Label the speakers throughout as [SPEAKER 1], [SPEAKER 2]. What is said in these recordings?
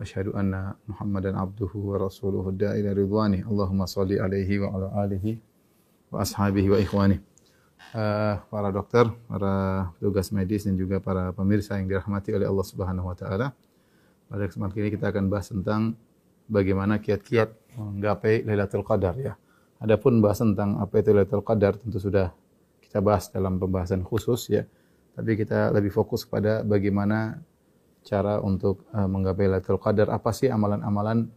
[SPEAKER 1] asyhadu anna Muhammadan abduhu wa rasuluhu da'ila ridwani. Allahumma salli alaihi wa ala alihi wa. Eh, para dokter, para petugas medis dan juga para pemirsa yang dirahmati oleh Allah Subhanahu wa taala. Pada kesempatan ini kita akan bahas tentang bagaimana kiat-kiat menggapai Lailatul Qadar ya. Adapun bahas tentang apa itu Lailatul Qadar tentu sudah kita bahas dalam pembahasan khusus ya. Tapi kita lebih fokus kepada bagaimana cara untuk uh, menggapai Lailatul Qadar. Apa sih amalan-amalan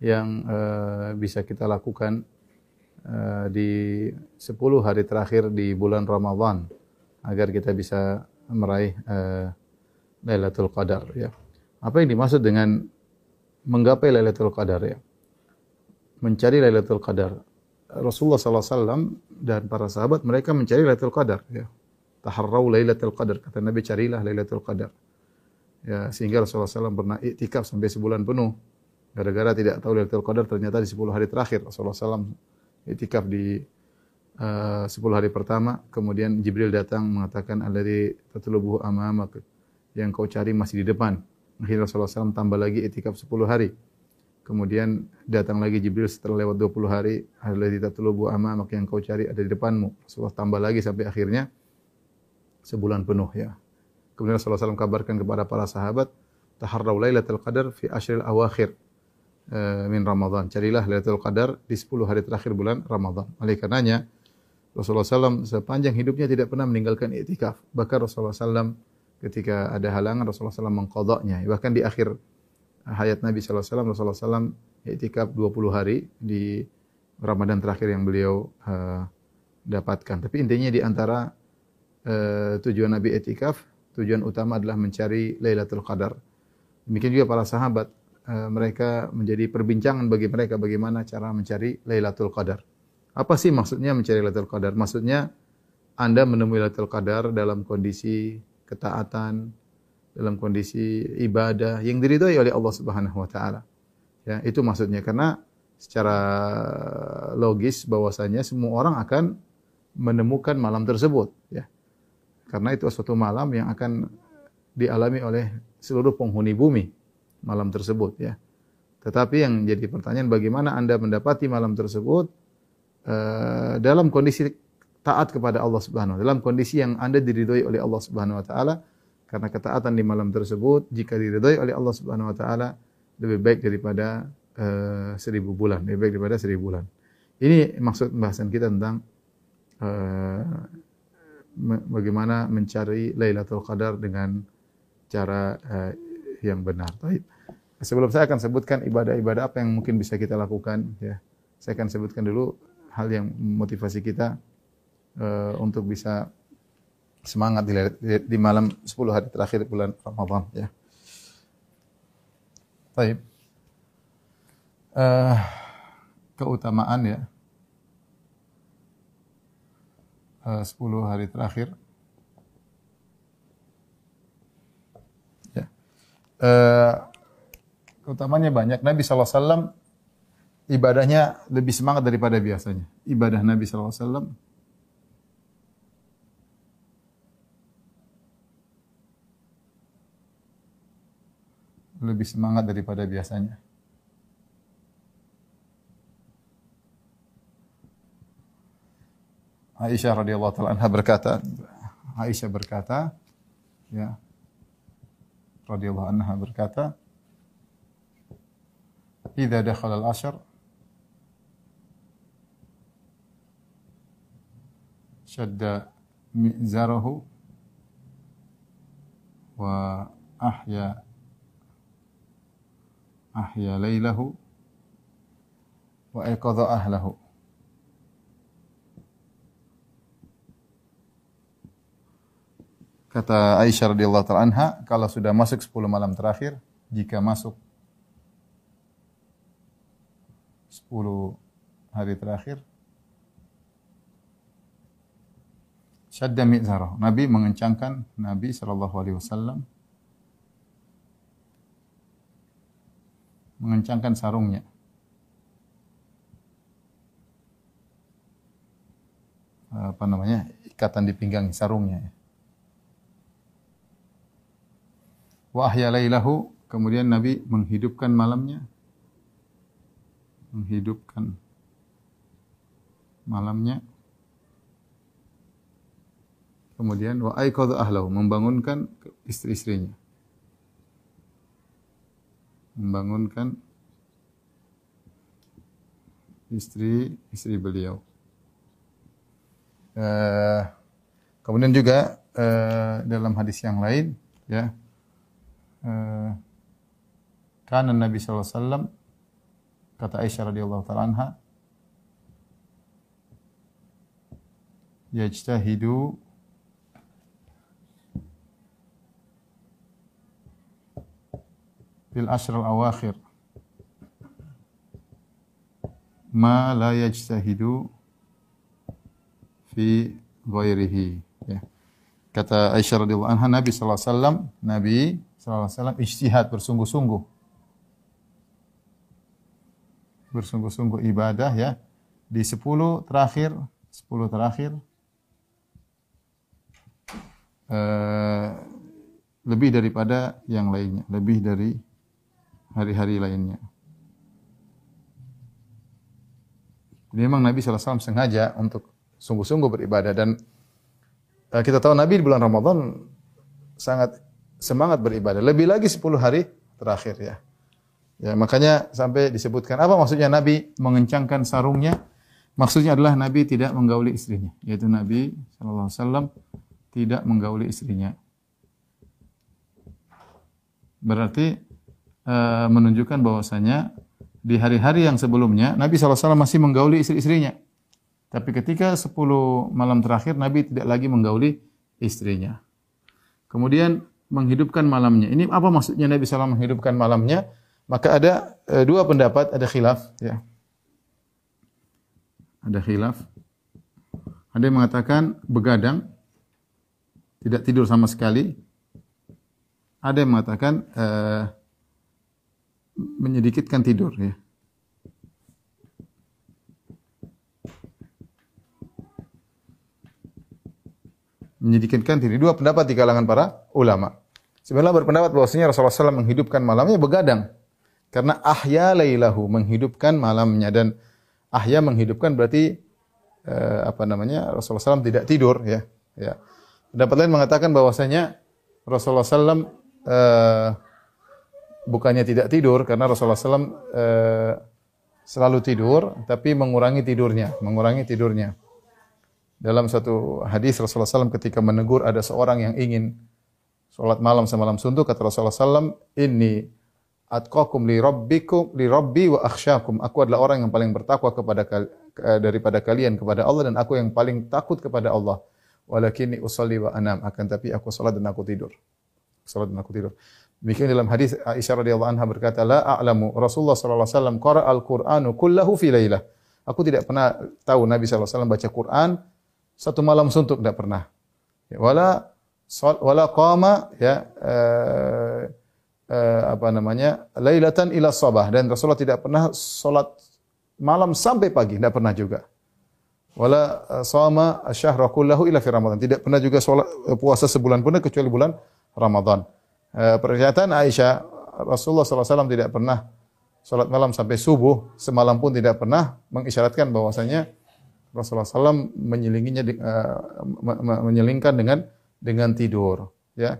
[SPEAKER 1] yang uh, bisa kita lakukan uh, di 10 hari terakhir di bulan Ramadan agar kita bisa meraih uh, Lailatul Qadar ya. Apa yang dimaksud dengan menggapai Lailatul Qadar ya? Mencari Lailatul Qadar. Rasulullah SAW dan para sahabat mereka mencari Lailatul Qadar ya. Taharrau Lailatul Qadar kata Nabi carilah Lailatul Qadar. Ya, sehingga Rasulullah SAW pernah iktikaf sampai sebulan penuh. Gara-gara tidak tahu Lailatul Qadar ternyata di 10 hari terakhir Rasulullah SAW iktikaf di uh, 10 hari pertama, kemudian Jibril datang mengatakan alladzi tatlubuhu amamak yang kau cari masih di depan. Akhirnya Rasulullah SAW tambah lagi itikaf 10 hari. Kemudian datang lagi Jibril setelah lewat 20 hari. Alladzi tatlubu amamak yang kau cari ada di depanmu. Rasulullah tambah lagi sampai akhirnya sebulan penuh ya. Kemudian Rasulullah SAW kabarkan kepada para sahabat, taharrau lailatul qadar fi ashril awakhir uh, min Ramadan. Carilah lailatul qadar di 10 hari terakhir bulan Ramadan. Oleh karenanya Rasulullah SAW sepanjang hidupnya tidak pernah meninggalkan iktikaf. Bahkan Rasulullah SAW ketika ada halangan Rasulullah SAW mengkodoknya. Bahkan di akhir hayat Nabi SAW, Rasulullah SAW iktikaf 20 hari di Ramadan terakhir yang beliau uh, dapatkan. Tapi intinya di antara uh, tujuan Nabi iktikaf, tujuan utama adalah mencari Lailatul Qadar. Demikian juga para sahabat, uh, mereka menjadi perbincangan bagi mereka bagaimana cara mencari Lailatul Qadar. Apa sih maksudnya mencari Lailatul Qadar? Maksudnya Anda menemui Lailatul Qadar dalam kondisi ketaatan, dalam kondisi ibadah yang diridhoi oleh Allah Subhanahu wa taala. Ya, itu maksudnya karena secara logis bahwasanya semua orang akan menemukan malam tersebut, ya. Karena itu suatu malam yang akan dialami oleh seluruh penghuni bumi malam tersebut, ya. Tetapi yang jadi pertanyaan bagaimana Anda mendapati malam tersebut uh, dalam kondisi taat kepada Allah Subhanahu wa dalam kondisi yang Anda diridhoi oleh Allah Subhanahu wa taala karena ketaatan di malam tersebut jika diridhoi oleh Allah Subhanahu wa taala lebih baik daripada uh, seribu bulan, lebih baik daripada seribu bulan. Ini maksud pembahasan kita tentang uh, bagaimana mencari Lailatul Qadar dengan cara uh, yang benar. Baik. Sebelum saya akan sebutkan ibadah-ibadah apa yang mungkin bisa kita lakukan ya. Saya akan sebutkan dulu hal yang motivasi kita uh, untuk bisa semangat di, di, malam 10 hari terakhir bulan Ramadan ya. Baik. Uh, keutamaan ya. Uh, 10 hari terakhir. Ya. Uh, keutamanya banyak. Nabi SAW ibadahnya lebih semangat daripada biasanya. Ibadah Nabi SAW lebih semangat daripada biasanya. Aisyah radhiyallahu taala anha berkata, Aisyah berkata, ya, radhiyallahu anha berkata, "Idza dakhala al-ashr wa ahya ahya lailahu wa ayqadha ahlahu Kata Aisyah radhiyallahu taala anha, kalau sudah masuk 10 malam terakhir, jika masuk 10 hari terakhir syadda mi'zarah. Nabi mengencangkan Nabi sallallahu alaihi wasallam mengencangkan sarungnya. Apa namanya? ikatan di pinggang sarungnya. Wa ahya lailahu, kemudian Nabi menghidupkan malamnya. Menghidupkan malamnya. Kemudian wa aiqadha ahlahu, membangunkan istri-istrinya. Membangunkan istri-istri beliau. Uh, kemudian juga uh, dalam hadis yang lain ya uh, karena Nabi sallallahu alaihi wasallam kata Aisyah radhiyallahu taala anha yajtahidu fil ashr al awakhir ma la yajtahidu fi ghairihi ya. Kata Aisyah radhiyallahu anha Nabi sallallahu alaihi wasallam Nabi wasallam ijtihad bersungguh-sungguh. Bersungguh-sungguh ibadah ya di 10 terakhir 10 terakhir uh, lebih daripada yang lainnya, lebih dari hari-hari lainnya. Jadi memang Nabi SAW sengaja untuk sungguh-sungguh beribadah dan uh, kita tahu Nabi di bulan Ramadan sangat semangat beribadah. Lebih lagi 10 hari terakhir ya. Ya, makanya sampai disebutkan apa maksudnya Nabi mengencangkan sarungnya? Maksudnya adalah Nabi tidak menggauli istrinya, yaitu Nabi sallallahu alaihi tidak menggauli istrinya. Berarti uh, menunjukkan bahwasanya di hari-hari yang sebelumnya Nabi SAW masih menggauli istri-istrinya. Tapi ketika 10 malam terakhir Nabi tidak lagi menggauli istrinya. Kemudian menghidupkan malamnya. Ini apa maksudnya Nabi SAW menghidupkan malamnya? Maka ada e, dua pendapat, ada khilaf. Ya. Ada khilaf. Ada yang mengatakan begadang, tidak tidur sama sekali. Ada yang mengatakan e, menyedikitkan tidur. Ya. menyedikitkan diri. Dua pendapat di kalangan para ulama. Sebenarnya berpendapat bahwasanya Rasulullah SAW menghidupkan malamnya begadang. Karena ahya lailahu, menghidupkan malamnya. Dan ahya menghidupkan berarti eh, apa namanya Rasulullah SAW tidak tidur. ya. ya. Pendapat lain mengatakan bahwasanya Rasulullah SAW eh, bukannya tidak tidur karena Rasulullah SAW eh, selalu tidur, tapi mengurangi tidurnya, mengurangi tidurnya. Dalam satu hadis Rasulullah SAW ketika menegur ada seorang yang ingin sholat malam semalam suntuk, kata Rasulullah SAW, ini atqakum li rabbikum li rabbi wa akhsyakum. Aku adalah orang yang paling bertakwa kepada daripada kalian kepada Allah dan aku yang paling takut kepada Allah. Walakinni usalli wa anam. Akan tapi aku salat dan aku tidur. Salat dan aku tidur. Demikian dalam hadis Aisyah radhiyallahu anha berkata, "La a'lamu Rasulullah sallallahu alaihi wasallam qara al-Qur'anu kullahu fi lailah." Aku tidak pernah tahu Nabi sallallahu alaihi wasallam baca Quran satu malam suntuk tidak pernah. Ya, wala wala qama ya uh, uh, apa namanya lailatan ila sabah dan Rasulullah tidak pernah salat malam sampai pagi tidak pernah juga. Wala uh, sama asyhara kullahu ila fi Ramadan. Tidak pernah juga salat puasa sebulan pun kecuali bulan Ramadan. Uh, pernyataan Aisyah Rasulullah SAW tidak pernah salat malam sampai subuh, semalam pun tidak pernah mengisyaratkan bahwasanya Rasulullah SAW menyelinginya uh, menyelingkan dengan dengan tidur. Ya.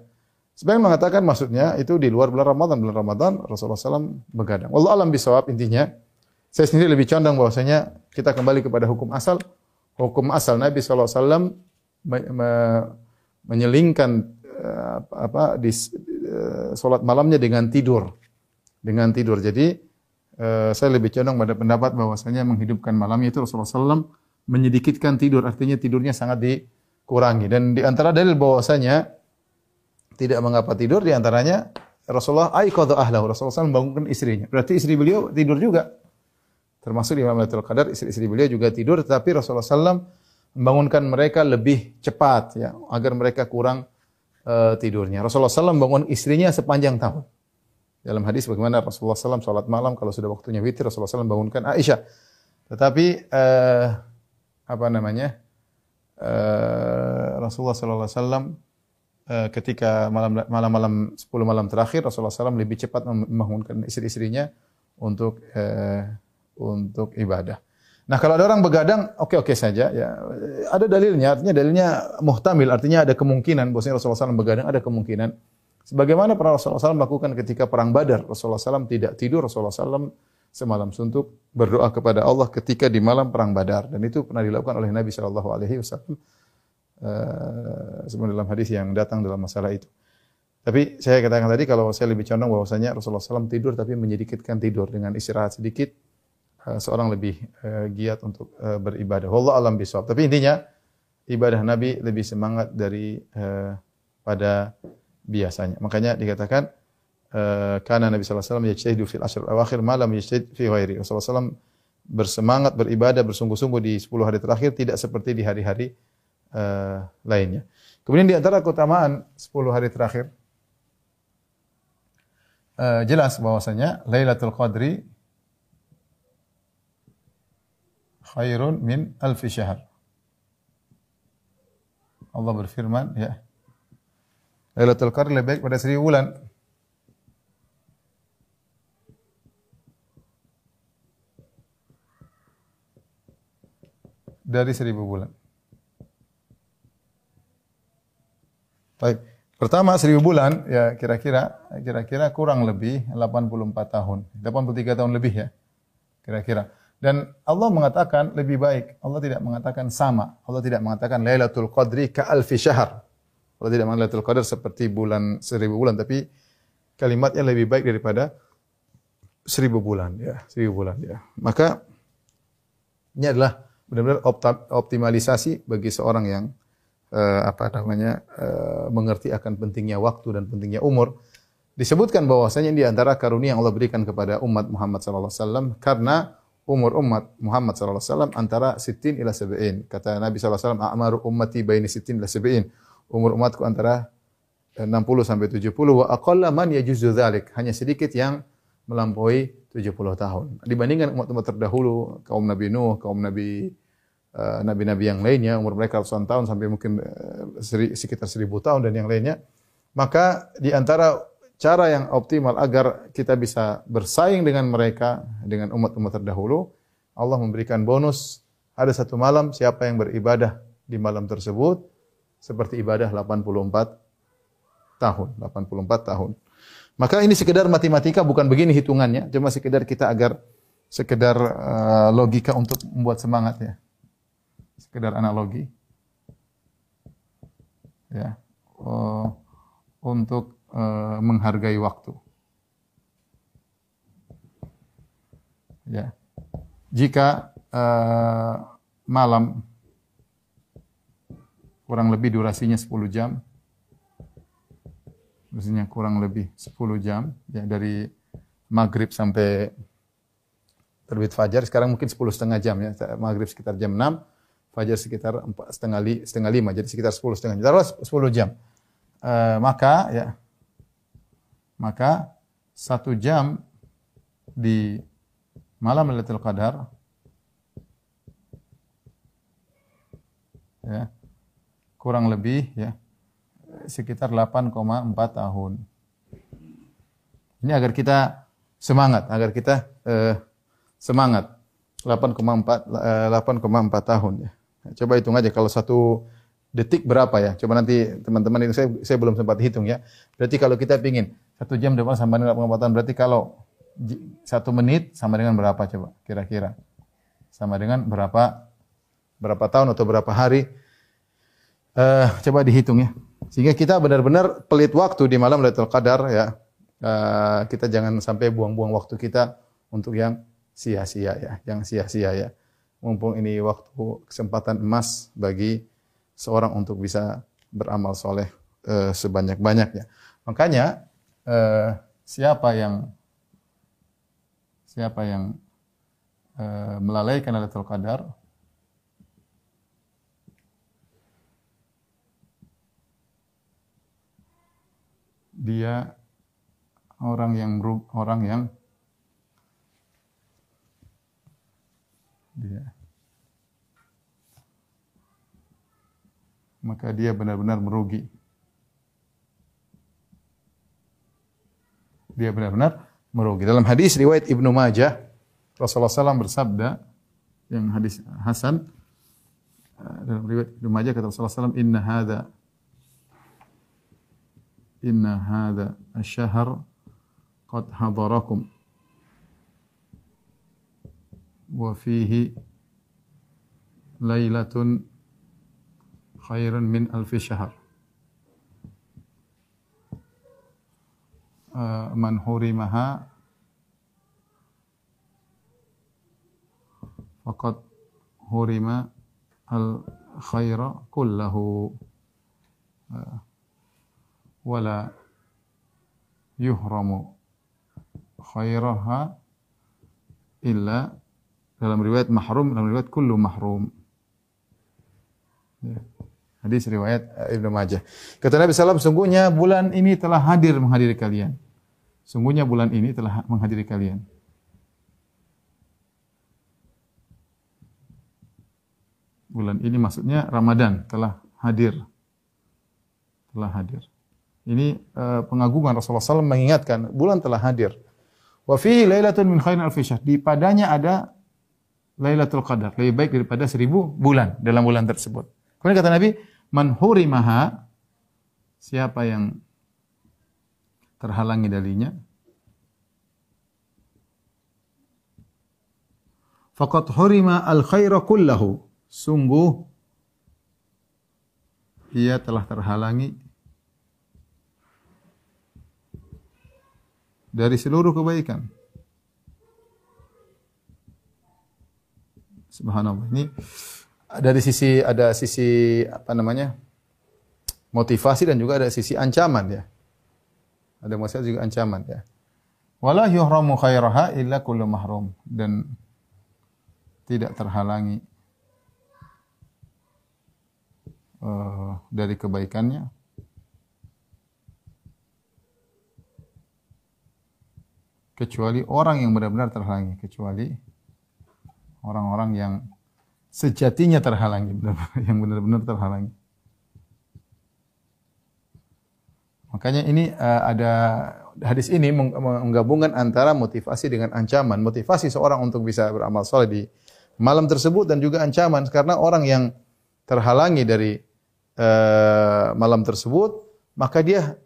[SPEAKER 1] Sebagian mengatakan maksudnya itu di luar bulan Ramadan. Bulan Ramadan Rasulullah SAW begadang. Allah alam bisawab intinya. Saya sendiri lebih condong bahwasanya kita kembali kepada hukum asal. Hukum asal Nabi SAW me, menyelingkan uh, apa di uh, solat malamnya dengan tidur. Dengan tidur. Jadi uh, saya lebih condong pada pendapat bahwasanya menghidupkan malamnya itu Rasulullah SAW menyedikitkan tidur, artinya tidurnya sangat dikurangi. Dan di antara dalil bahwasanya tidak mengapa tidur di antaranya Rasulullah aiqadha ahlahu. Rasulullah SAW membangunkan istrinya. Berarti istri beliau tidur juga. Termasuk di malam Lailatul Qadar istri-istri beliau juga tidur tetapi Rasulullah SAW membangunkan mereka lebih cepat ya agar mereka kurang uh, tidurnya. Rasulullah SAW membangun istrinya sepanjang tahun. Dalam hadis bagaimana Rasulullah SAW sholat malam kalau sudah waktunya witir Rasulullah SAW membangunkan Aisyah. Tetapi uh, apa namanya uh, Rasulullah SAW uh, ketika malam malam-malam 10 malam terakhir Rasulullah SAW lebih cepat membangunkan istri-istrinya untuk uh, untuk ibadah. Nah, kalau ada orang begadang, oke-oke saja ya. Ada dalilnya, artinya dalilnya muhtamil, artinya ada kemungkinan bahwasanya Rasulullah SAW begadang ada kemungkinan. Sebagaimana pernah Rasulullah SAW lakukan ketika perang Badar, Rasulullah SAW tidak tidur, Rasulullah SAW semalam suntuk berdoa kepada Allah ketika di malam perang Badar dan itu pernah dilakukan oleh Nabi Shallallahu Alaihi Wasallam uh, dalam hadis yang datang dalam masalah itu. Tapi saya katakan tadi kalau saya lebih condong bahwasanya Rasulullah SAW tidur tapi menyedikitkan tidur dengan istirahat sedikit Eh, seorang lebih uh, giat untuk beribadah. Allah alam bisawab. Tapi intinya ibadah Nabi lebih semangat dari pada biasanya. Makanya dikatakan karena Nabi sallallahu alaihi wasallam yajtahidu fil ashr awakhir ma lam yajtahid fi ghairi. Rasulullah SAW bersemangat beribadah bersungguh-sungguh di 10 hari terakhir tidak seperti di hari-hari uh, lainnya. Kemudian di antara keutamaan 10 hari terakhir uh, jelas bahwasanya Lailatul Qadri khairun min alfi syahr. Allah berfirman, ya. Lailatul Qadar lebih baik pada seribu bulan. Dari seribu bulan. Baik. Pertama seribu bulan ya kira-kira kira-kira kurang lebih 84 tahun. 83 tahun lebih ya. Kira-kira. Dan Allah mengatakan lebih baik. Allah tidak mengatakan sama. Allah tidak mengatakan Lailatul Qadri ka alfi syahr. Allah tidak mengatakan Lailatul Qadar seperti bulan seribu bulan, tapi kalimatnya lebih baik daripada seribu bulan ya, seribu bulan ya. Maka ini adalah benar-benar optimalisasi bagi seorang yang uh, apa namanya uh, mengerti akan pentingnya waktu dan pentingnya umur. Disebutkan bahwasanya di antara karunia yang Allah berikan kepada umat Muhammad sallallahu alaihi wasallam karena umur umat Muhammad sallallahu alaihi wasallam antara sitin ila sab'in. Kata Nabi sallallahu alaihi wasallam, "A'maru ummati baini sitin ila sab'in." Umur umatku antara 60 sampai 70 wa aqalla man yajuzu dzalik. Hanya sedikit yang melampaui 70 tahun. Dibandingkan umat-umat terdahulu, kaum Nabi Nuh, kaum Nabi uh, nabi-nabi yang lainnya umur mereka ratusan tahun sampai mungkin uh, seri, sekitar seribu tahun dan yang lainnya. Maka di antara cara yang optimal agar kita bisa bersaing dengan mereka, dengan umat-umat terdahulu, Allah memberikan bonus. Ada satu malam siapa yang beribadah di malam tersebut seperti ibadah 84 tahun, 84 tahun. Maka ini sekedar matematika bukan begini hitungannya, cuma sekedar kita agar sekedar uh, logika untuk membuat semangat ya. Sekedar analogi. Ya. Uh, untuk uh, menghargai waktu. Ya. Jika uh, malam kurang lebih durasinya 10 jam, durasinya kurang lebih 10 jam, ya dari maghrib sampai terbit fajar, sekarang mungkin 10 setengah jam ya, maghrib sekitar jam 6, fajar sekitar 4, setengah, li, setengah 5, jadi sekitar 10 setengah jam. Taruhlah 10 jam. Uh, maka ya maka satu jam di malam Lailatul Qadar ya kurang lebih ya sekitar 8,4 tahun. Ini agar kita semangat, agar kita eh, semangat. 8,4 8,4 eh, tahun ya. Coba hitung aja kalau satu detik berapa ya? Coba nanti teman-teman itu saya saya belum sempat hitung ya. Berarti kalau kita pingin satu jam depan sama dengan pengobatan berarti kalau satu menit sama dengan berapa coba kira-kira? Sama dengan berapa berapa tahun atau berapa hari? Uh, coba dihitung ya. Sehingga kita benar-benar pelit waktu di malam Lailatul Qadar ya. Uh, kita jangan sampai buang-buang waktu kita untuk yang sia-sia ya, yang sia-sia ya. Mumpung ini waktu kesempatan emas bagi seorang untuk bisa beramal soleh uh, sebanyak-banyaknya. Makanya uh, siapa yang siapa yang melalaikan Lailatul Qadar dia orang yang orang yang dia maka dia benar-benar merugi. Dia benar-benar merugi. Dalam hadis riwayat Ibnu Majah, Rasulullah SAW bersabda, yang hadis Hasan, eh, dalam riwayat Ibnu Majah kata Rasulullah SAW, Inna hadha, Inna hadha asyahar qad hadarakum. Wa fihi lailatun khairan min alfi syahr. Uh, man hurimaha faqad hurima al khaira kullahu uh, wala yuhramu khairaha illa dalam riwayat mahrum dalam riwayat kullu mahrum ya. Hadis riwayat eh, Ibnu Majah. Kata Nabi SAW, sungguhnya bulan ini telah hadir menghadiri kalian. Sungguhnya bulan ini telah menghadiri kalian. Bulan ini maksudnya Ramadan telah hadir. Telah hadir. Ini uh, pengagungan Rasulullah SAW mengingatkan bulan telah hadir. Wa fihi lailatun min khairin alfi syahr. Di padanya ada Lailatul Qadar, lebih baik daripada seribu bulan dalam bulan tersebut. Kemudian kata Nabi, man hurimaha siapa yang terhalangi darinya faqad hurima al khaira kullahu sungguh ia telah terhalangi dari seluruh kebaikan subhanallah ini dari sisi ada sisi apa namanya motivasi dan juga ada sisi ancaman ya. Ada motivasi juga ancaman ya. Wala yuhramu khairaha illa kullu mahrum dan tidak terhalangi uh, dari kebaikannya kecuali orang yang benar-benar terhalangi kecuali orang-orang yang sejatinya terhalangi, yang benar-benar terhalangi. Makanya ini uh, ada hadis ini menggabungkan antara motivasi dengan ancaman. Motivasi seorang untuk bisa beramal soleh di malam tersebut dan juga ancaman karena orang yang terhalangi dari uh, malam tersebut maka dia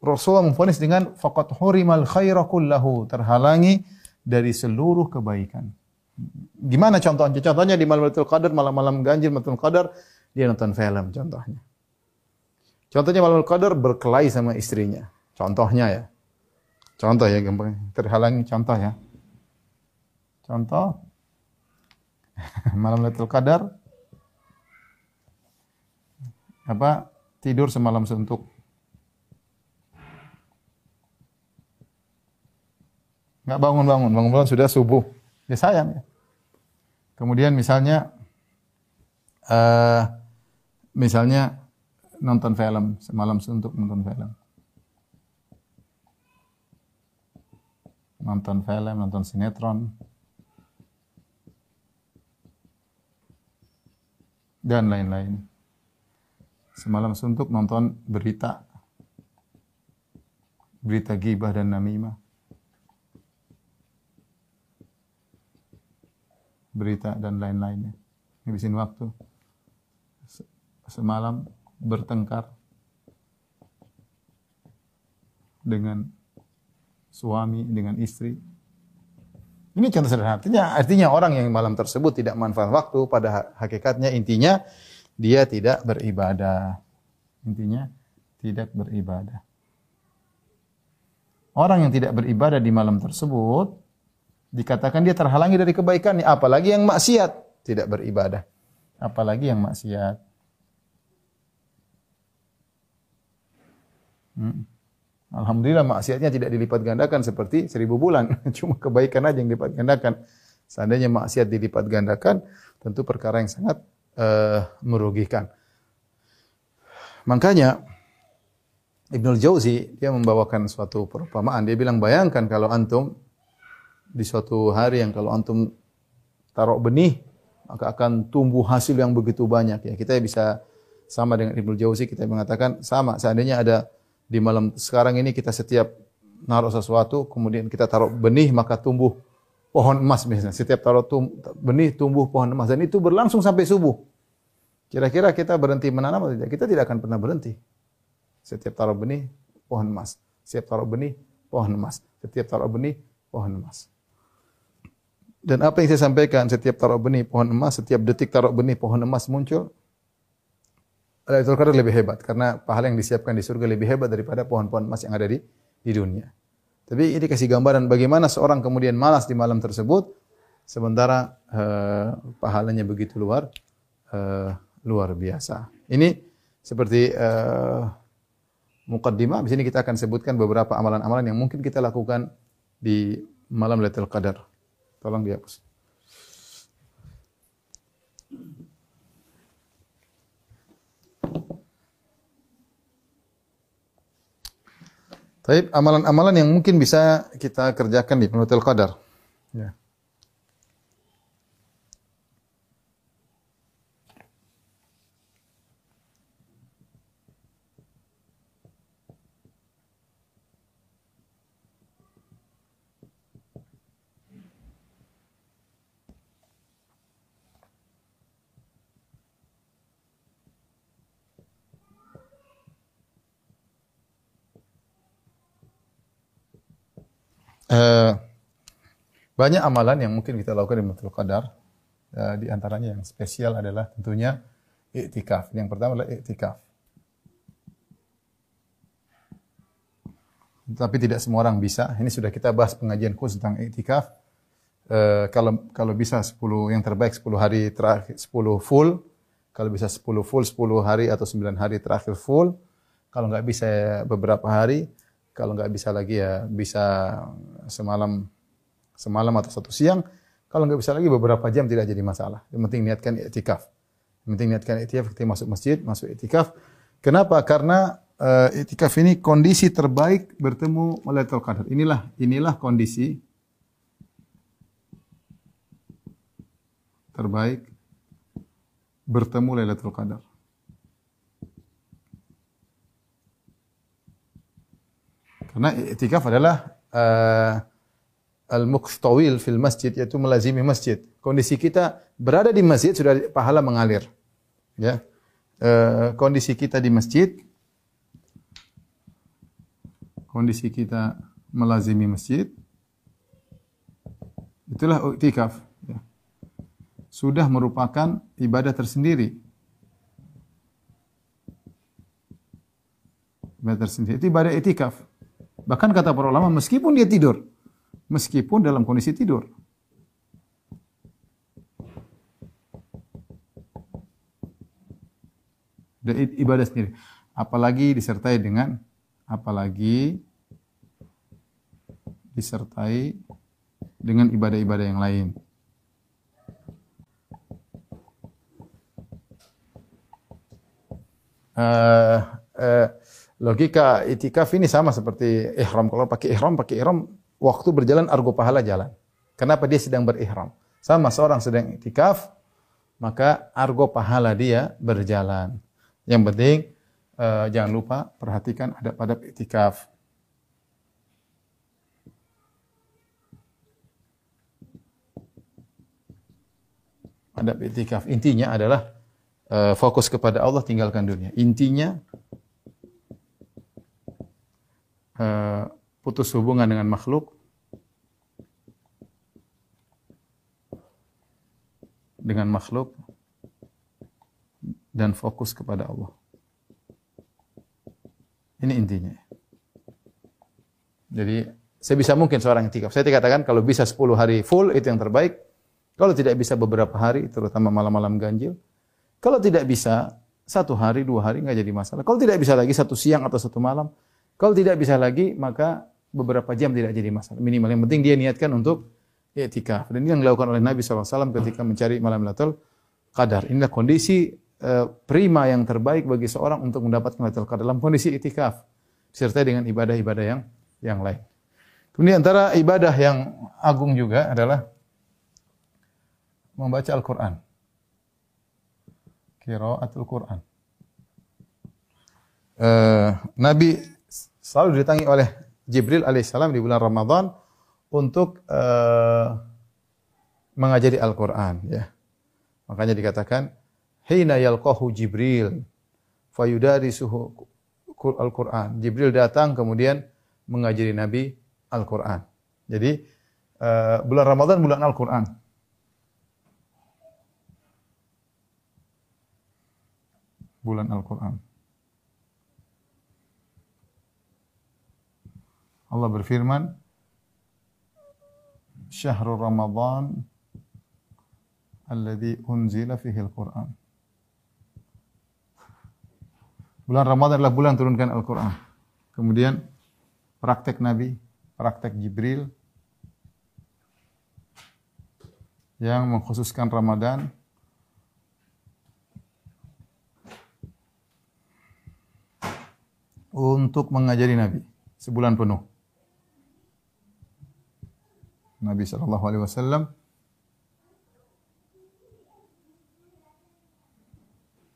[SPEAKER 1] Rasulullah memfonis dengan faqat hurimal khaira kullahu terhalangi dari seluruh kebaikan. Gimana contohnya? Contohnya di malam Lailatul Qadar, malam-malam ganjil Lailatul Qadar, dia nonton film contohnya. Contohnya malam Qadar berkelahi sama istrinya. Contohnya ya. Contoh ya gampang. Terhalangi contoh ya. Contoh malam Lailatul Qadar apa? Tidur semalam suntuk. Enggak bangun-bangun, bangun-bangun sudah subuh. Ya sayang ya. Kemudian misalnya uh, misalnya nonton film semalam untuk nonton film. Nonton film, nonton sinetron. Dan lain-lain. Semalam suntuk nonton berita berita gibah dan namimah. Berita dan lain-lainnya. Ngabisin waktu. Semalam bertengkar dengan suami, dengan istri. Ini contoh sederhana. Artinya, artinya orang yang malam tersebut tidak manfaat waktu, pada hakikatnya intinya dia tidak beribadah. Intinya tidak beribadah. Orang yang tidak beribadah di malam tersebut, dikatakan dia terhalangi dari kebaikannya, apalagi yang maksiat tidak beribadah. Apalagi yang maksiat. Hmm. Alhamdulillah maksiatnya tidak dilipat gandakan seperti seribu bulan. Cuma kebaikan aja yang dilipat gandakan. Seandainya maksiat dilipat gandakan, tentu perkara yang sangat uh, merugikan. Makanya Ibnul Jauzi dia membawakan suatu perumpamaan. Dia bilang bayangkan kalau antum di suatu hari yang kalau antum taruh benih maka akan tumbuh hasil yang begitu banyak ya. Kita bisa sama dengan Ibnu Jauzi kita mengatakan sama seandainya ada di malam sekarang ini kita setiap naruh sesuatu kemudian kita taruh benih maka tumbuh pohon emas misalnya. Setiap taruh tum, benih tumbuh pohon emas dan itu berlangsung sampai subuh. Kira-kira kita berhenti menanam atau tidak? Kita tidak akan pernah berhenti. Setiap taruh benih pohon emas. Setiap taruh benih pohon emas. Setiap taruh benih pohon emas. Dan apa yang saya sampaikan setiap taruh benih pohon emas, setiap detik taruh benih pohon emas muncul, Lailatul Qadar lebih hebat karena pahala yang disiapkan di surga lebih hebat daripada pohon-pohon emas yang ada di di dunia. Tapi ini kasih gambaran bagaimana seorang kemudian malas di malam tersebut sementara uh, pahalanya begitu luar uh, luar biasa. Ini seperti uh, mukaddimah. Di sini kita akan sebutkan beberapa amalan-amalan yang mungkin kita lakukan di malam Lailatul Qadar. Tolong dihapus. Tapi amalan-amalan yang mungkin bisa kita kerjakan di Lailatul Qadar. Ya. Uh, banyak amalan yang mungkin kita lakukan di Lailatul Qadar. Uh, di antaranya yang spesial adalah tentunya iktikaf. Yang pertama adalah iktikaf. Tapi tidak semua orang bisa. Ini sudah kita bahas pengajian khusus tentang iktikaf. Uh, kalau kalau bisa 10 yang terbaik 10 hari terakhir 10 full. Kalau bisa 10 full 10 hari atau 9 hari terakhir full. Kalau nggak bisa beberapa hari, kalau nggak bisa lagi ya bisa semalam semalam atau satu siang. Kalau nggak bisa lagi beberapa jam tidak jadi masalah. Yang penting niatkan itikaf. Yang penting niatkan itikaf ketika masuk masjid, masuk itikaf. Kenapa? Karena uh, itikaf ini kondisi terbaik bertemu Lailatul Qadar. Inilah inilah kondisi terbaik bertemu Lailatul Qadar. Karena itikaf adalah uh, al-muqtawil fil masjid yaitu melazimi masjid. Kondisi kita berada di masjid sudah pahala mengalir. Ya. Uh, kondisi kita di masjid kondisi kita melazimi masjid itulah itikaf ya. sudah merupakan ibadah tersendiri ibadah tersendiri itu ibadah itikaf Bahkan kata para ulama meskipun dia tidur, meskipun dalam kondisi tidur. Dan ibadah sendiri. Apalagi disertai dengan apalagi disertai dengan ibadah-ibadah yang lain. Uh, uh, Logika itikaf ini sama seperti ihram. Kalau pakai ihram, pakai ihram, waktu berjalan argo pahala jalan. Kenapa dia sedang berihram? Sama seorang sedang itikaf, maka argo pahala dia berjalan. Yang penting uh, jangan lupa perhatikan adab-adab itikaf. Adab itikaf intinya adalah uh, fokus kepada Allah tinggalkan dunia. Intinya Eh, putus hubungan dengan makhluk dengan makhluk dan fokus kepada Allah. Ini intinya. Jadi sebisa mungkin seorang itikaf. Saya katakan kalau bisa 10 hari full itu yang terbaik. Kalau tidak bisa beberapa hari, terutama malam-malam ganjil. Kalau tidak bisa satu hari, dua hari nggak jadi masalah. Kalau tidak bisa lagi satu siang atau satu malam, kalau tidak bisa lagi, maka beberapa jam tidak jadi masalah. Minimal yang penting dia niatkan untuk i'tikaf. Dan ini yang dilakukan oleh Nabi SAW ketika mencari malam Lailatul Qadar. Inilah kondisi uh, prima yang terbaik bagi seorang untuk mendapatkan Lailatul Qadar dalam kondisi i'tikaf disertai dengan ibadah-ibadah yang yang lain. Kemudian antara ibadah yang agung juga adalah membaca Al-Qur'an. Qiraatul Qur'an. Uh, Nabi selalu didatangi oleh Jibril alaihissalam di bulan Ramadan untuk uh, mengajari Al-Qur'an ya. Makanya dikatakan hina yalqahu Jibril fayudarisuhu Al-Qur'an. Jibril datang kemudian mengajari Nabi Al-Qur'an. Jadi uh, bulan Ramadan bulan Al-Qur'an. Bulan Al-Qur'an. Allah berfirman, "Syahrul Ramadan alladhi unzila fihi al-Qur'an." Bulan Ramadan adalah bulan turunkan Al-Qur'an. Kemudian praktek Nabi, praktek Jibril yang mengkhususkan Ramadan untuk mengajari Nabi sebulan penuh. Nabi sallallahu alaihi wasallam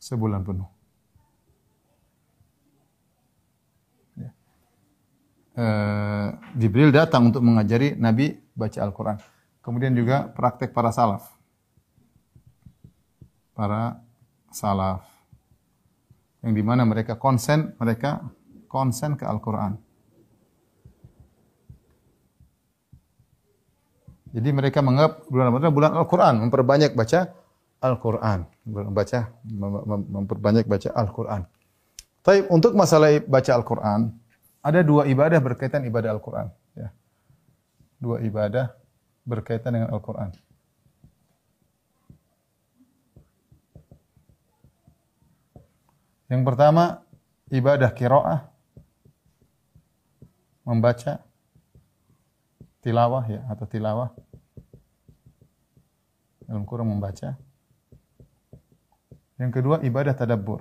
[SPEAKER 1] sebulan penuh. Ya. Uh, Jibril datang untuk mengajari Nabi baca Al-Quran. Kemudian juga praktek para salaf. Para salaf. Yang di mana mereka konsen, mereka konsen ke Al-Quran. Jadi mereka menganggap bulan Ramadan bulan Al-Quran, memperbanyak baca Al-Quran, membaca memperbanyak baca Al-Quran. Tapi untuk masalah baca Al-Quran, ada dua ibadah berkaitan ibadah Al-Quran. Ya. Dua ibadah berkaitan dengan Al-Quran. Yang pertama, ibadah kiroah, membaca tilawah ya atau tilawah dalam kurang membaca. Yang kedua ibadah tadabbur.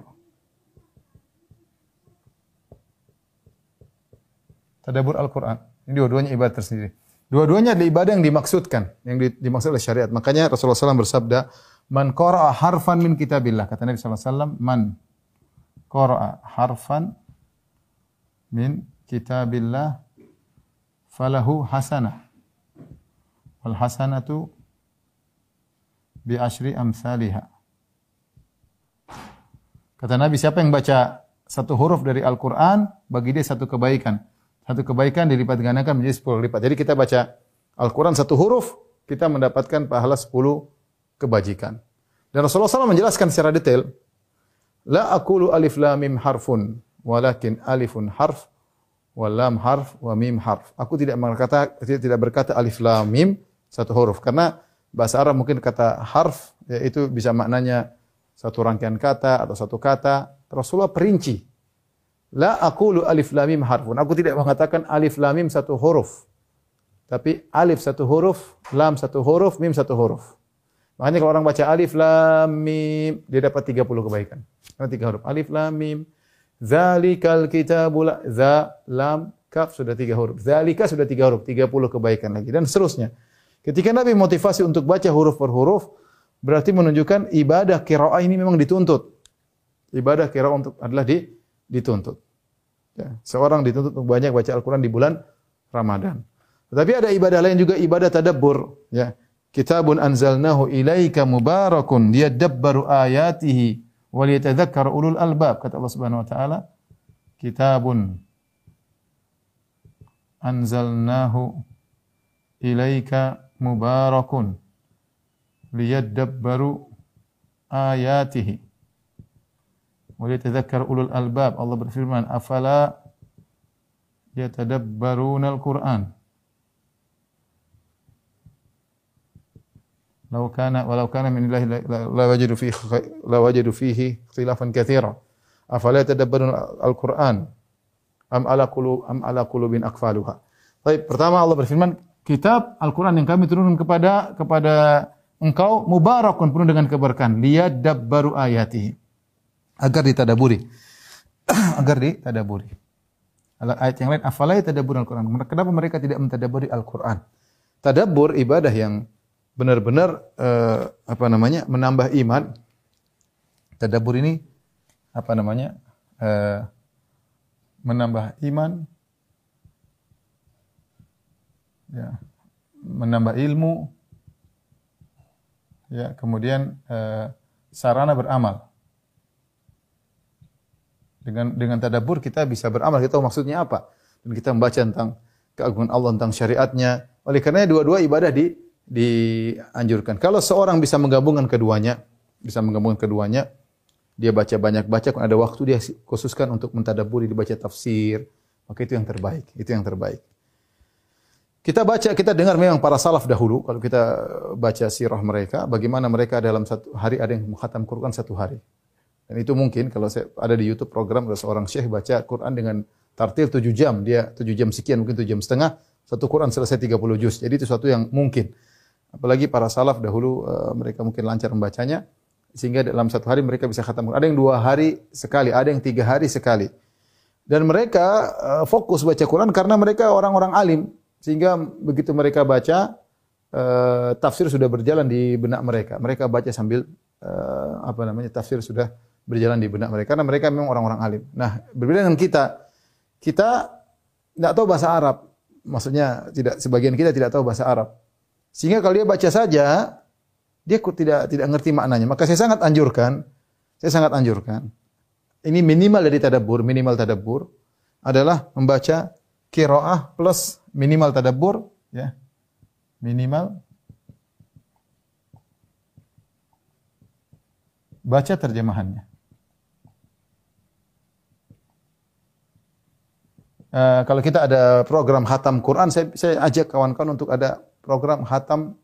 [SPEAKER 1] Tadabbur Al-Qur'an. Ini dua-duanya ibadah tersendiri. Dua-duanya adalah ibadah yang dimaksudkan, yang dimaksud oleh syariat. Makanya Rasulullah SAW bersabda, "Man qara'a harfan min kitabillah." Kata Nabi SAW, "Man qara'a harfan min kitabillah falahu hasanah. Wal hasanatu bi asyri amsalihha. Kata Nabi, siapa yang baca satu huruf dari Al-Quran, bagi dia satu kebaikan. Satu kebaikan dilipat gandakan menjadi sepuluh lipat. Jadi kita baca Al-Quran satu huruf, kita mendapatkan pahala sepuluh kebajikan. Dan Rasulullah SAW menjelaskan secara detail, La akulu alif lam mim harfun, walakin alifun harf, wa lam harf wa mim harf. Aku tidak berkata tidak berkata alif lam mim satu huruf karena bahasa Arab mungkin kata harf yaitu bisa maknanya satu rangkaian kata atau satu kata. Rasulullah perinci. La aqulu alif lam mim harfun. Aku tidak mengatakan alif lam mim satu huruf. Tapi alif satu huruf, lam satu huruf, mim satu huruf. Makanya kalau orang baca alif lam mim dia dapat 30 kebaikan. Karena tiga huruf. Alif lam mim Zalikal kitabul za lam kaf sudah tiga huruf. Zalika sudah tiga huruf, tiga puluh kebaikan lagi dan seterusnya. Ketika Nabi motivasi untuk baca huruf per huruf, berarti menunjukkan ibadah qiraah ini memang dituntut. Ibadah qiraah untuk adalah di, dituntut. Ya, seorang dituntut untuk banyak baca Al-Qur'an di bulan Ramadan. Tetapi ada ibadah lain juga ibadah tadabbur, ya. Kitabun anzalnahu ilaika mubarakun liyadabbaru ayatihi وليتذكر أولو الألباب كتب الله سبحانه وتعالى كتاب أنزلناه إليك مبارك ليدبروا آياته. وليتذكر أولو الألباب. الله بالفرمان أفلا يتدبرون القرآن? Lau kana walau kana min illahi la wajadu fihi la wajadu fihi ikhtilafan katsira. Afala yatadabbarun al-Qur'an? Am ala qulub am ala qulubin aqfaluha. Baik, pertama Allah berfirman kitab Al-Qur'an yang kami turunkan kepada kepada engkau mubarakun penuh dengan keberkahan. Liyadabbaru ayatihi. Agar ditadaburi. Agar ditadaburi. Ayat yang lain afala yatadabbur al-Qur'an? Kenapa mereka tidak mentadaburi Al-Qur'an? Tadabbur ibadah yang benar-benar uh, apa namanya menambah iman tadabbur ini apa namanya uh, menambah iman ya menambah ilmu ya kemudian uh, sarana beramal. Dengan dengan tadabbur kita bisa beramal. Kita tahu maksudnya apa? Dan kita membaca tentang keagungan Allah tentang syariatnya. Oleh karena dua-dua ibadah di dianjurkan kalau seorang bisa menggabungkan keduanya bisa menggabungkan keduanya dia baca banyak baca kalau ada waktu dia khususkan untuk mentadaburi dibaca tafsir maka itu yang terbaik itu yang terbaik kita baca, kita dengar memang para salaf dahulu, kalau kita baca sirah mereka, bagaimana mereka dalam satu hari ada yang menghatam Quran satu hari. Dan itu mungkin kalau saya ada di YouTube program ada seorang syekh baca Quran dengan tartil tujuh jam, dia tujuh jam sekian, mungkin tujuh jam setengah, satu Quran selesai 30 juz. Jadi itu sesuatu yang mungkin. Apalagi para salaf dahulu uh, mereka mungkin lancar membacanya, sehingga dalam satu hari mereka bisa khatam. Ada yang dua hari sekali, ada yang tiga hari sekali. Dan mereka uh, fokus baca Quran karena mereka orang-orang alim. Sehingga begitu mereka baca, uh, tafsir sudah berjalan di benak mereka. Mereka baca sambil apa namanya tafsir sudah berjalan di benak mereka karena mereka memang orang-orang alim. Nah, berbeda dengan kita. Kita tidak tahu bahasa Arab. Maksudnya tidak sebagian kita tidak tahu bahasa Arab. Sehingga kalau dia baca saja, dia tidak tidak ngerti maknanya. Maka saya sangat anjurkan, saya sangat anjurkan. Ini minimal dari tadabbur, minimal tadabbur adalah membaca kiroah plus minimal tadabbur ya minimal baca terjemahannya. Uh, kalau kita ada program hatam Quran, saya, saya ajak kawan-kawan untuk ada program hatam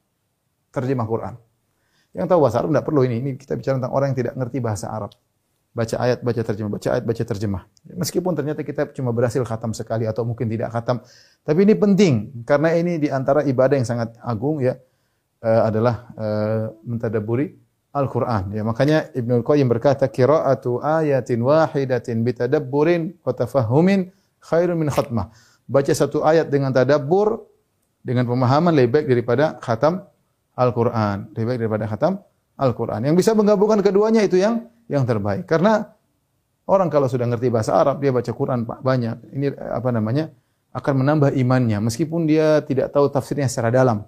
[SPEAKER 1] terjemah Quran. Yang tahu bahasa Arab tidak perlu ini. Ini kita bicara tentang orang yang tidak ngerti bahasa Arab baca ayat, baca terjemah, baca ayat, baca terjemah. Meskipun ternyata kita cuma berhasil khatam sekali atau mungkin tidak khatam, tapi ini penting karena ini di antara ibadah yang sangat agung ya uh, adalah uh, mentadaburi Al-Qur'an. Ya, makanya Ibnu Qayyim berkata qira'atu ayatin wahidatin bitadabburin wa tafahhumin khairun min khatmah. Baca satu ayat dengan tadabbur dengan pemahaman lebih baik daripada khatam Al-Qur'an. Lebih baik daripada khatam Al-Qur'an. Yang bisa menggabungkan keduanya itu yang yang terbaik. Karena orang kalau sudah ngerti bahasa Arab, dia baca Quran banyak. Ini apa namanya? akan menambah imannya meskipun dia tidak tahu tafsirnya secara dalam.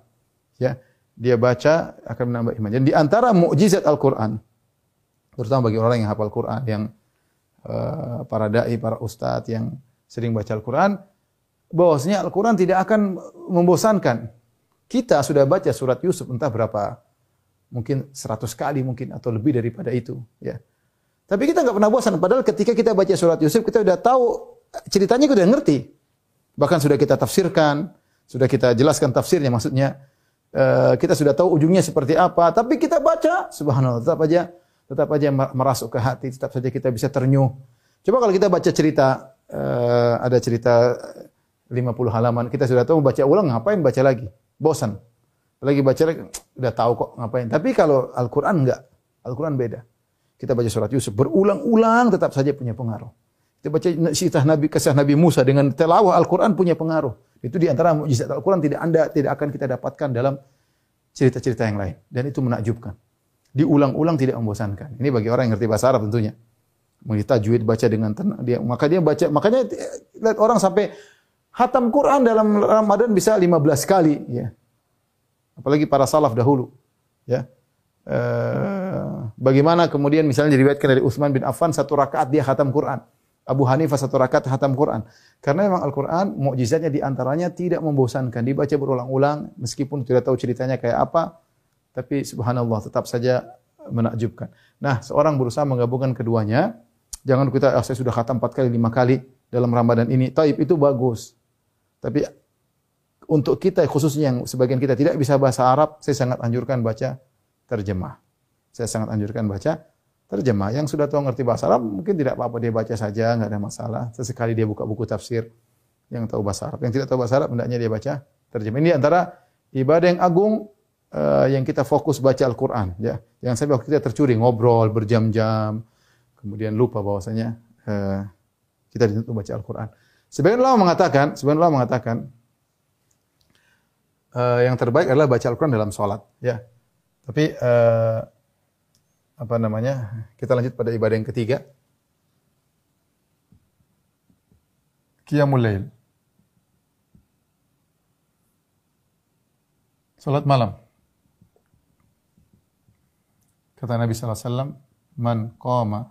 [SPEAKER 1] Ya, dia baca akan menambah imannya. Dan di antara mukjizat Al-Qur'an terutama bagi orang yang hafal Quran, yang uh, para dai, para ustadz yang sering baca Al-Qur'an, bahwasanya Al-Qur'an tidak akan membosankan. Kita sudah baca surat Yusuf entah berapa mungkin 100 kali mungkin atau lebih daripada itu, ya. Tapi kita nggak pernah bosan. Padahal ketika kita baca surat Yusuf, kita sudah tahu ceritanya, kita sudah ngerti. Bahkan sudah kita tafsirkan, sudah kita jelaskan tafsirnya. Maksudnya uh, kita sudah tahu ujungnya seperti apa. Tapi kita baca, subhanallah, tetap aja, tetap aja merasuk ke hati. Tetap saja kita bisa ternyuh. Coba kalau kita baca cerita, uh, ada cerita 50 halaman, kita sudah tahu baca ulang, ngapain baca lagi? Bosan. Lagi baca lagi, udah tahu kok ngapain. Tapi kalau Al-Quran enggak. Al-Quran beda. Kita baca surat Yusuf berulang-ulang tetap saja punya pengaruh. Kita baca kisah Nabi kisah Nabi Musa dengan telawah Al-Qur'an punya pengaruh. Itu di antara mukjizat Al-Qur'an tidak Anda tidak akan kita dapatkan dalam cerita-cerita yang lain dan itu menakjubkan. Diulang-ulang tidak membosankan. Ini bagi orang yang ngerti bahasa Arab tentunya. Mengerti tajwid baca dengan tenang dia maka dia baca makanya lihat orang sampai hatam Quran dalam Ramadan bisa 15 kali ya. Apalagi para salaf dahulu ya. Uh, bagaimana kemudian misalnya diriwayatkan dari Utsman bin Affan satu rakaat dia khatam Quran. Abu Hanifah satu rakaat khatam Quran. Karena memang Al-Quran mukjizatnya di antaranya tidak membosankan. Dibaca berulang-ulang meskipun tidak tahu ceritanya kayak apa. Tapi subhanallah tetap saja menakjubkan. Nah seorang berusaha menggabungkan keduanya. Jangan kita, oh, saya sudah khatam empat kali, lima kali dalam Ramadan ini. Taib itu bagus. Tapi untuk kita khususnya yang sebagian kita tidak bisa bahasa Arab, saya sangat anjurkan baca terjemah. Saya sangat anjurkan baca terjemah. Yang sudah tahu ngerti bahasa Arab mungkin tidak apa-apa dia baca saja, nggak ada masalah. Sesekali dia buka buku tafsir yang tahu bahasa Arab. Yang tidak tahu bahasa Arab hendaknya dia baca terjemah. Ini antara ibadah yang agung uh, yang kita fokus baca Al-Qur'an ya. Jangan sampai waktu kita tercuri ngobrol berjam-jam kemudian lupa bahwasanya uh, kita dituntut baca Al-Qur'an. Sebagian ulama mengatakan, sebagian ulama mengatakan uh, yang terbaik adalah baca Al-Qur'an dalam salat ya. Tapi uh, apa namanya? Kita lanjut pada ibadah yang ketiga. Qiyamul Lail. Salat malam. Kata Nabi sallallahu alaihi wasallam, "Man qama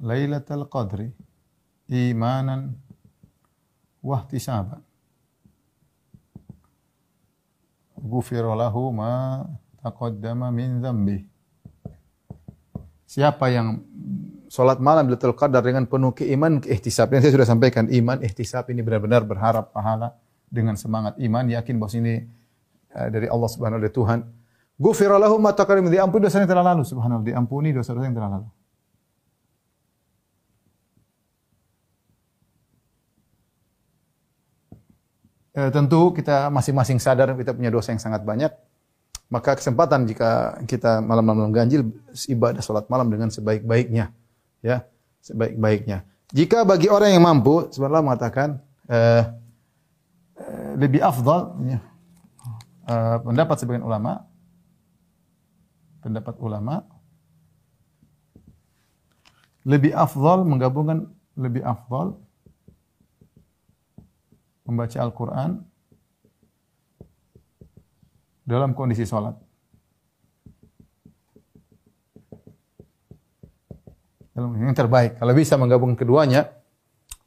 [SPEAKER 1] Lailatul Qadri imanan wa ihtisaban ghufira lahu ma taqaddama min dzambi." Siapa yang salat malam Lailatul Qadar dengan penuh keiman, ihtisab. Yang saya sudah sampaikan, iman, ihtisab ini benar-benar berharap pahala dengan semangat iman, yakin bahwa ini uh, dari Allah Subhanahu wa Tuhan. Ghufira lahu ma taqaddama diampuni dosa yang telah lalu subhanallah, diampuni dosa-dosa yang telah lalu. E, tentu kita masing-masing sadar kita punya dosa yang sangat banyak. Maka kesempatan jika kita malam-malam ganjil ibadah salat malam dengan sebaik-baiknya, ya, sebaik-baiknya. Jika bagi orang yang mampu, sebenarnya mengatakan eh, Eh, lebih afdal ya, uh, pendapat sebagian ulama pendapat ulama lebih afdal menggabungkan lebih afdal membaca Al-Qur'an dalam kondisi sholat. Yang terbaik. Kalau bisa menggabungkan keduanya,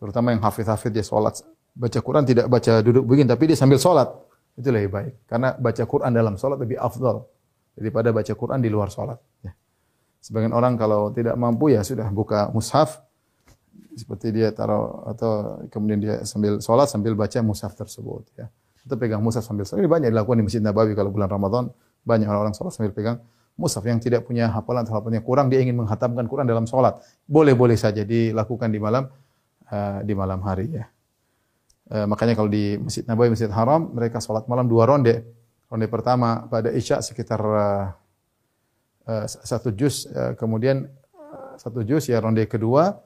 [SPEAKER 1] terutama yang hafid-hafid dia sholat baca Quran tidak baca duduk begini tapi dia sambil sholat itu lebih baik karena baca Quran dalam sholat lebih afdal daripada baca Quran di luar sholat ya. sebagian orang kalau tidak mampu ya sudah buka mushaf seperti dia taruh atau kemudian dia sambil sholat sambil baca mushaf tersebut ya. Atau pegang mushaf sambil sholat. Ini banyak dilakukan di Masjid Nabawi kalau bulan Ramadan. Banyak orang-orang sholat sambil pegang mushaf yang tidak punya hafalan atau hafalannya kurang. Dia ingin menghatamkan Quran dalam sholat. Boleh-boleh saja dilakukan di malam uh, di malam hari ya. E, makanya kalau di Masjid Nabawi, Masjid Haram, mereka sholat malam dua ronde. Ronde pertama pada Isya sekitar uh, uh, satu juz, uh, kemudian uh, satu juz ya ronde kedua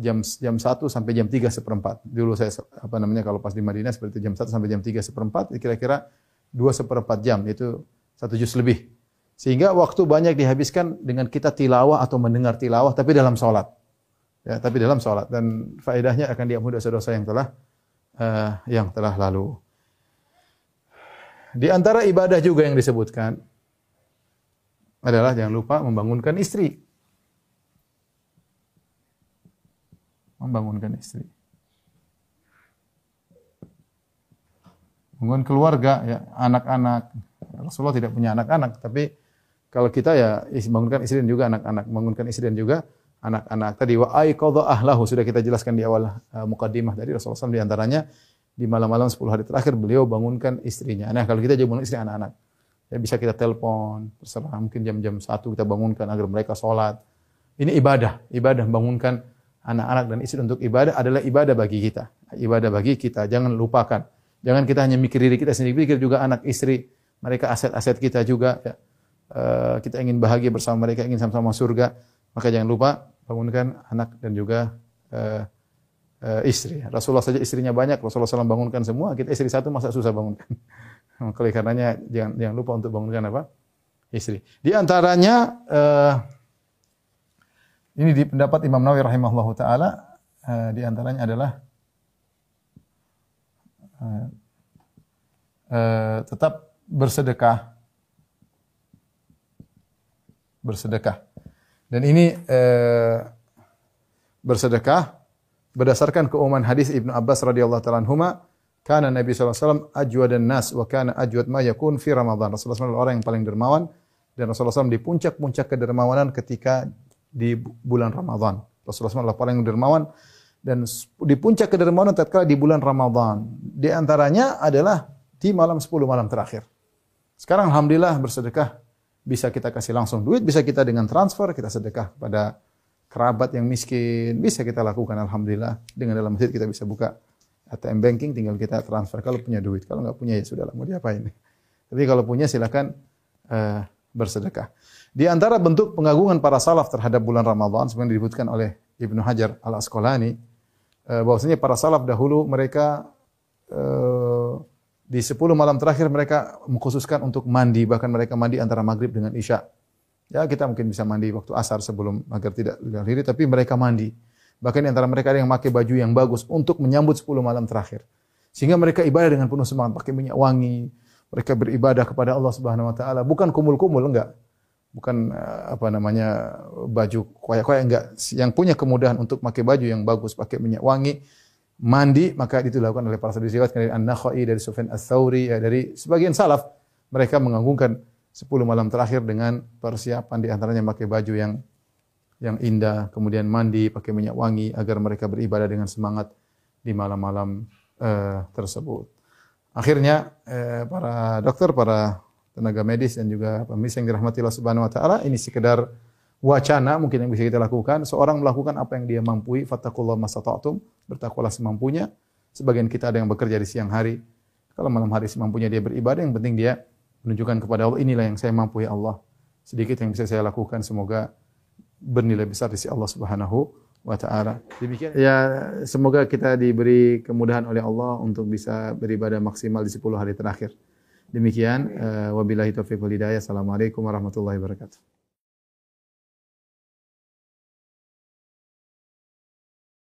[SPEAKER 1] jam jam satu sampai jam tiga seperempat. Dulu saya apa namanya kalau pas di Madinah seperti jam satu sampai jam tiga seperempat, kira-kira dua seperempat jam itu satu juz lebih. Sehingga waktu banyak dihabiskan dengan kita tilawah atau mendengar tilawah tapi dalam sholat. Ya, tapi dalam sholat dan faedahnya akan diampuni dosa-dosa yang telah uh, yang telah lalu. Di antara ibadah juga yang disebutkan adalah jangan lupa membangunkan istri. Membangunkan istri. Membangun keluarga, ya, anak-anak. Rasulullah tidak punya anak-anak, tapi kalau kita ya bangunkan istri dan juga anak-anak, bangunkan istri dan juga anak-anak. Tadi wa aiqadha ahlahu sudah kita jelaskan di awal uh, mukadimah tadi Rasulullah SAW di antaranya di malam-malam 10 hari terakhir beliau bangunkan istrinya. Nah, kalau kita bangun istri anak-anak. Ya bisa kita telepon, terserah mungkin jam-jam satu kita bangunkan agar mereka sholat. Ini ibadah, ibadah bangunkan anak-anak dan istri untuk ibadah adalah ibadah bagi kita. Ibadah bagi kita, jangan lupakan. Jangan kita hanya mikir diri kita sendiri, pikir juga anak istri, mereka aset-aset kita juga. Ya. Uh, kita ingin bahagia bersama mereka, ingin sama-sama surga. Maka jangan lupa bangunkan anak dan juga uh, uh, istri. Rasulullah saja istrinya banyak, Rasulullah SAW bangunkan semua, kita istri satu masa susah bangunkan. Maka karenanya jangan jangan lupa untuk bangunkan apa? Istri. Di antaranya uh, ini di pendapat Imam Nawawi rahimahullah taala uh, di antaranya adalah uh, uh, tetap bersedekah. Bersedekah. Dan ini eh, bersedekah berdasarkan keumuman hadis Ibnu Abbas radhiyallahu taala anhuma, kana Nabi wasallam ajwadan nas wa kana ajwad ma yakun fi Ramadan. Rasulullah SAW orang yang paling dermawan. Dan Rasulullah SAW di puncak-puncak kedermawanan ketika di bulan Ramadan. Rasulullah SAW adalah paling dermawan dan di puncak kedermawanan tatkala di bulan Ramadan. Di antaranya adalah di malam 10 malam terakhir. Sekarang alhamdulillah bersedekah bisa kita kasih langsung duit, bisa kita dengan transfer, kita sedekah kepada kerabat yang miskin, bisa kita lakukan alhamdulillah. Dengan dalam masjid kita bisa buka ATM banking tinggal kita transfer kalau punya duit. Kalau nggak punya ya sudah mau diapain. Tapi kalau punya silakan uh, bersedekah. Di antara bentuk pengagungan para salaf terhadap bulan Ramadan sebenarnya disebutkan oleh Ibnu Hajar Al Asqalani uh, bahwasanya para salaf dahulu mereka uh, di 10 malam terakhir mereka mengkhususkan untuk mandi bahkan mereka mandi antara maghrib dengan isya. Ya kita mungkin bisa mandi waktu asar sebelum agar tidak diri tapi mereka mandi. Bahkan di antara mereka ada yang memakai baju yang bagus untuk menyambut 10 malam terakhir. Sehingga mereka ibadah dengan penuh semangat, pakai minyak wangi, mereka beribadah kepada Allah Subhanahu wa taala, bukan kumul-kumul enggak. Bukan eh, apa namanya baju koyak-koyak enggak. Yang punya kemudahan untuk pakai baju yang bagus, pakai minyak wangi, mandi, maka itu dilakukan oleh para sahabat dari An-Nakhai, dari Sufyan Ats-Tsauri, ya, dari sebagian salaf mereka mengagungkan 10 malam terakhir dengan persiapan di antaranya pakai baju yang yang indah, kemudian mandi pakai minyak wangi agar mereka beribadah dengan semangat di malam-malam uh, tersebut. Akhirnya uh, para dokter, para tenaga medis dan juga pemirsa yang dirahmati Allah Subhanahu wa taala, ini sekedar wacana mungkin yang bisa kita lakukan. Seorang melakukan apa yang dia mampu, fattaqullaha masata'tum, bertakwalah semampunya. Sebagian kita ada yang bekerja di siang hari. Kalau malam hari semampunya dia beribadah, yang penting dia menunjukkan kepada Allah, inilah yang saya mampu ya Allah. Sedikit yang bisa saya lakukan, semoga bernilai besar di sisi Allah Subhanahu wa taala. Demikian ya semoga kita diberi kemudahan oleh Allah untuk bisa beribadah maksimal di 10 hari terakhir. Demikian uh, wabillahi taufiq wal hidayah. Assalamualaikum warahmatullahi wabarakatuh.